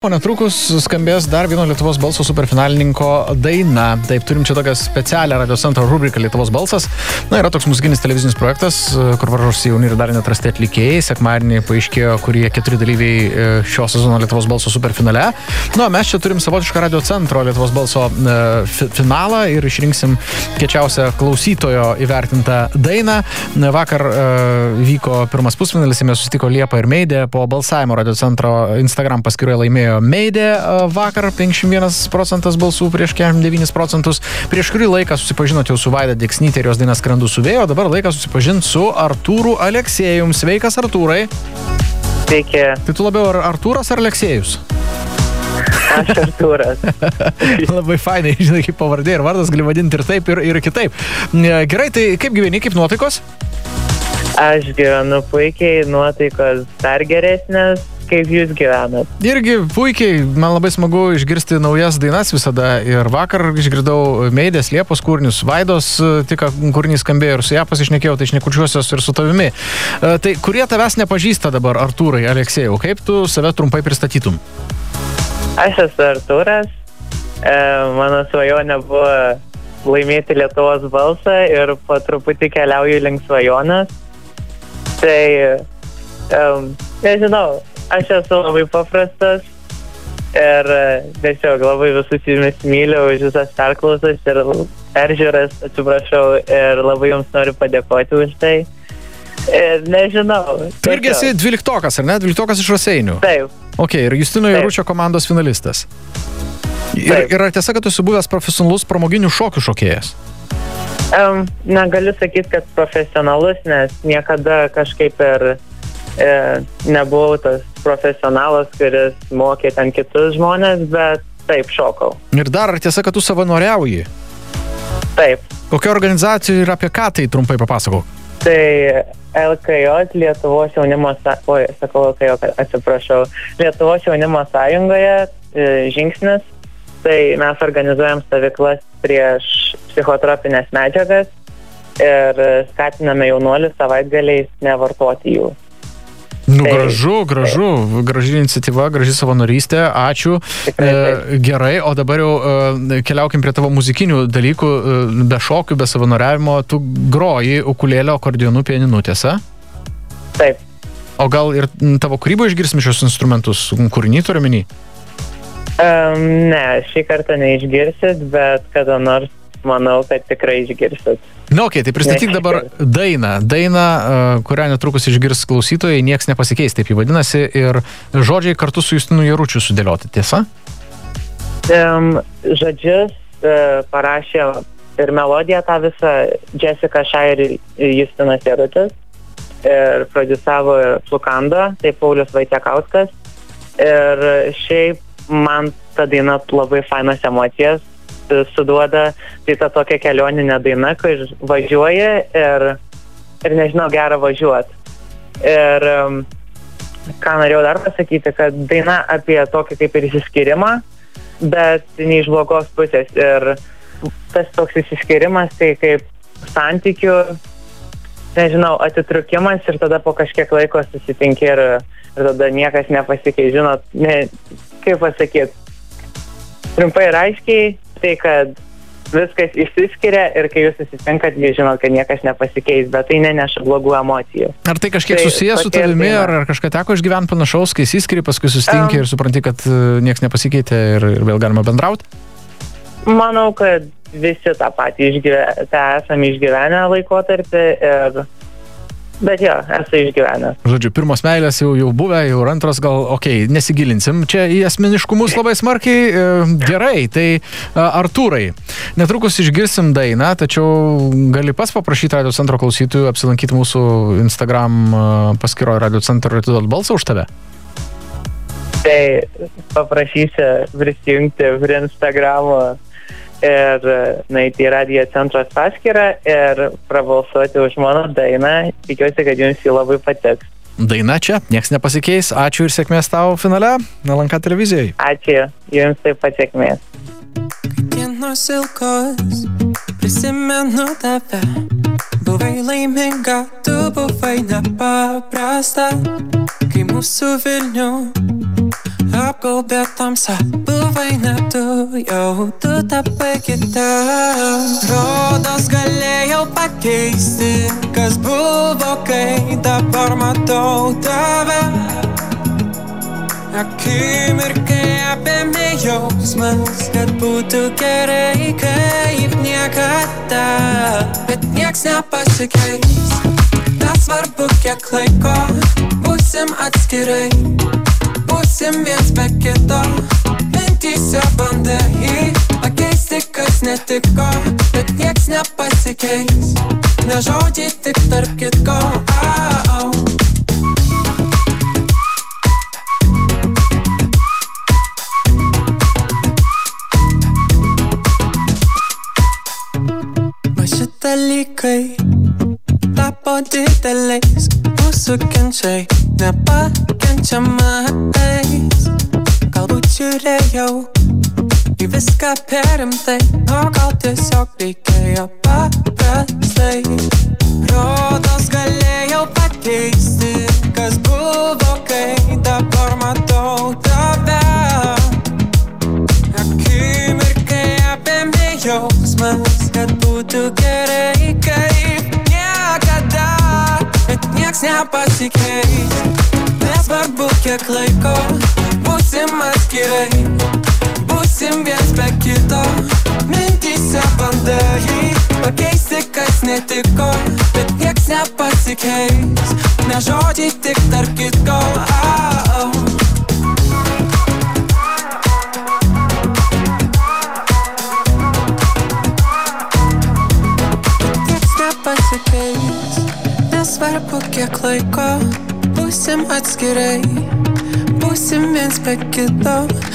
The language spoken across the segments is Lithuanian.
O netrukus skambės dar vieno Lietuvos balso superfinalininko daina. Taip, turim čia tokią specialią radio centro rubriką Lietuvos balsas. Na, yra toks muzikinis televizinis projektas, kur varžosi jauni ir dar netrasti atlikėjai. Sekmadienį paaiškėjo, kurie keturi dalyviai e, šio sezono Lietuvos balso superfinale. Na, mes čia turim savotišką radio centro Lietuvos balso e, fi finalą ir išrinksim kečiausią klausytojo įvertintą dainą. Vakar e, vyko pirmas pusfinalis, jame susitiko Liepa ir Meidė. Po balsavimo radio centro Instagram paskyroje laimėjo Meidė vakar 51 procentas balsų prieš 49 procentus. Prieš kurį laiką susipažinote jau su Vaida Deksnytė ir jos daina Skrendu su vėjo, dabar laikas susipažinti su Artūru Aleksėjum. Sveikas, Artūrai. Sveiki. Tai tu labiau ar Artūras ar Aleksėjus? Aš Artūras. Labai fainai, žinai, kaip pavardė ir vardas gali vadinti ir taip, ir, ir kitaip. Gerai, tai kaip gyveni, kaip nuotaikos? Aš gyvenu puikiai, nuotaikos dar geresnės. Kaip jūs gyvenat? Irgi puikiai, man labai smagu išgirsti naujas dainas visada. Ir vakar išgirdau Meidės Liepos kūrinius, Vaidos, tik kūrinys skambėjo ir su ją pasišnekėjau, tai šnekučiuosios ir su tavimi. Tai kurie tavęs nepažįsta dabar, Artūrai, Aleksėjau, kaip tu save trumpai pristatytum? Aš esu Artūras. E, mano svajonė buvo laimėti Lietuvos balsą ir po truputį keliauju link svajonės. Tai, um, nežinau, aš esu labai paprastas ir tiesiog labai visus jumis myliu už visas perklausas ir peržiūras, atsiprašau, ir labai jums noriu padėkoti už tai. Ir nežinau. Tu irgi esi dvyliktokas, ar ne? Dvyliktokas iš Raseinių. Taip. Ok, ir Justino Jaručio komandos finalistas. Ir, Taip. ir ar tiesa, kad tu esi buvęs profesionalus pramoginių šokių šokėjas? Um, negaliu sakyti, kad profesionalus, nes niekada kažkaip ir e, nebuvau tas profesionalas, kuris mokė ten kitus žmonės, bet taip šokau. Ir dar, ar tiesa, kad tu savanoriauji? Taip. Kokia organizacija ir apie ką tai trumpai papasakok? Tai LKJ Lietuvos jaunimo, oi, sakau LKJ, atsiprašau, Lietuvos jaunimo sąjungoje e, žingsnis, tai mes organizuojam stovyklas prieš psichotropinės medžiagas ir skatiname jaunuolius savaitgaliais nevartoti jų. Nu, Tai- gražu, gražu, graži iniciatyva, graži savanorystė, ačiū. Tikrai. E, gerai, o dabar jau e, keliaukim prie tavo muzikinių dalykų, e, be šokių, be savanoriavimo, tu groji ukulėlio, akordionu, pianinu, tiesa? Taip. O gal ir tavo kūryboje išgirsim šios instrumentus, kūrinį turiu menį? Um, ne, šį kartą neišgirsit, bet kada nors manau, kad tikrai išgirsit. Na, ok, tai pristatyk dabar dainą. Dainą, e, kurią netrukus išgirs klausytojai, nieks nepasikeis, taip jį vadinasi, ir žodžiai kartu su Justinu Jaručiu sudėlioti, tiesa? Um, žodžius uh, parašė ir melodiją tą visą Jessica Shire ir Justinas Jarutis. Ir produsavo Flukando, tai Paulius Vaitiekauskas. Ir šiaip man ta daina labai fainas emocijas suduoda. Tai ta tokia kelioninė daina, kur važiuoji ir, ir nežinau, gera važiuoti. Ir um, ką norėjau dar pasakyti, kad daina apie tokį kaip ir įsiskyrimą, bet ne iš blogos pusės. Ir tas toks įsiskirimas, tai kaip santykių, nežinau, atitrukimas ir tada po kažkiek laiko susitinki ir, ir tada niekas nepasikeis. Žinot, ne, kaip pasakyti, trumpai ir aiškiai, tai kad viskas išsiskiria ir kai jūs susitinkat, jūs žinot, kad niekas nepasikeis, bet tai neneša blogų emocijų. Ar tai kažkiek Tai susijęs su tavimi, ar, ar kažką teko išgyventi panašaus, kai įsiskiri, paskui susitinki Em. ir supranti, kad niekas nepasikeitė ir, ir vėl galima bendrauti? Manau, kad visi tą patį išgyvenę, tą esame išgyvenę laikotarpį ir Bet jo, esu išgyvenęs. Žodžiu, pirmos meilės jau, jau buvę, jau antros gal, okei, okay, nesigilinsim čia į asmeniškumus labai smarkiai. E, Gerai, tai e, Artūrai, netrukus išgirsim dainą, tačiau gali pas paprašyti Radio Centro klausytojų apsilankyti mūsų Instagram e, paskyroje Radio Centro ir atiduoti balsą už tave. Tai paprašysiu prisijungti prie Instagramo ir naiti į radijo centros paskyrą ir prabalsuoti už mano dainą. Tikiuosi, kad jums jį labai patiks. Daina čia, nieks nepasikeis. Ačiū ir sėkmės tau finale, LNK televizijai. Ačiū, jums taip pat sėkmės. Dienos ilgos, prisimenu tave. Buvai laiminga, tu buvai nepaprasta. Kai mūsų Vilnių apgaubė tamsa, buvai ne tu, jau tu tapai kita. Rodos galėjau pakeisti, kas buvo, kai dabar matau tave. Akimirkai apėmė jausmas, kad būtų gerai kaip niekada, bet nieks nepasikeis. Nesvarbu, kiek laiko būsim atskirai, būsim viens be kito. Mintyse bandai pakeisti, kas netiko, bet nieks nepasikeis. Ne žodžiai tik tarp kitko. Au. Maži dalykai tapo dideliais, mūsų kenčiai nepakenčiamais. Galbūt žiūrėjau viską perimtai, o gal tiesiog reikėjo paprastai. Rodos galėjau pakeisti, kas buvo, kai dabar matau tave. Akimirkai apėmė jausmas, kad būtų gerai kaip niekada, bet nieks nepasikeis. Nesvarbu, kiek laiko būsim atskirai, būsim viens be kito. Mintyse bandai pakeisti, kas netiko, bet nieks nepasikeis. Ne žodžiai tik tarp kitko. Au. Nieks nepasikeis, nesvarbu kiek laiko būsim atskirai, būsim viens be kito.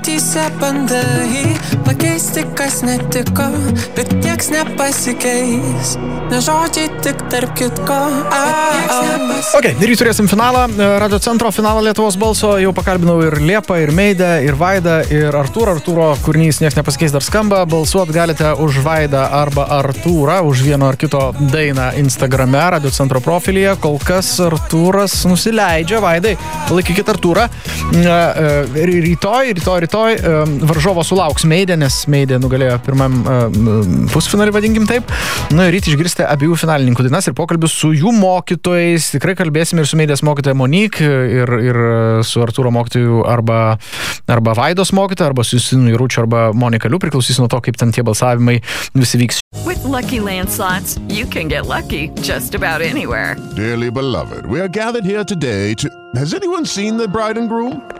Mintyse bandai pakeisti, kas netiko, bet nieks nepasikeis. Ne žodžiai tik tarp kitko. Ok, ir turėsim finalą, Radio centro finalą Lietuvos balso, jau pakalbinau ir Liepą, ir Meidę, ir Vaidą, ir Artūrą. Artūro kūrinys niekas nepasikeis dar skamba, balsuot galite už Vaidą arba Artūrą, už vieno ar kito dainą Instagrame, Radio centro profilyje. Kol kas Artūras nusileidžia, Vaidai, laikykit Artūrą. E, Rytoj, rytoj, rytoj e, varžovo sulauks Meidė, nes Meidė nugalėjo pirmam e, pusfinalį, vadinkim taip. Na ir ryte išgirsite abiejų finalininkų dainas ir pokalbius su jų mokytojais. Tikrai kalbėsime ir su Meidės mokytoja Monik, ir, ir su Artūro mokytoju arba, arba Vaidos mokytoja, arba su Jusinu Jūručiu, arba Monika Liu, priklausys nuo to, kaip ten tie balsavimai visi vyks. With Lucky Land slots, you can get lucky just about anywhere. Dearly beloved, we are gathered here today to. Has anyone seen the bride and groom?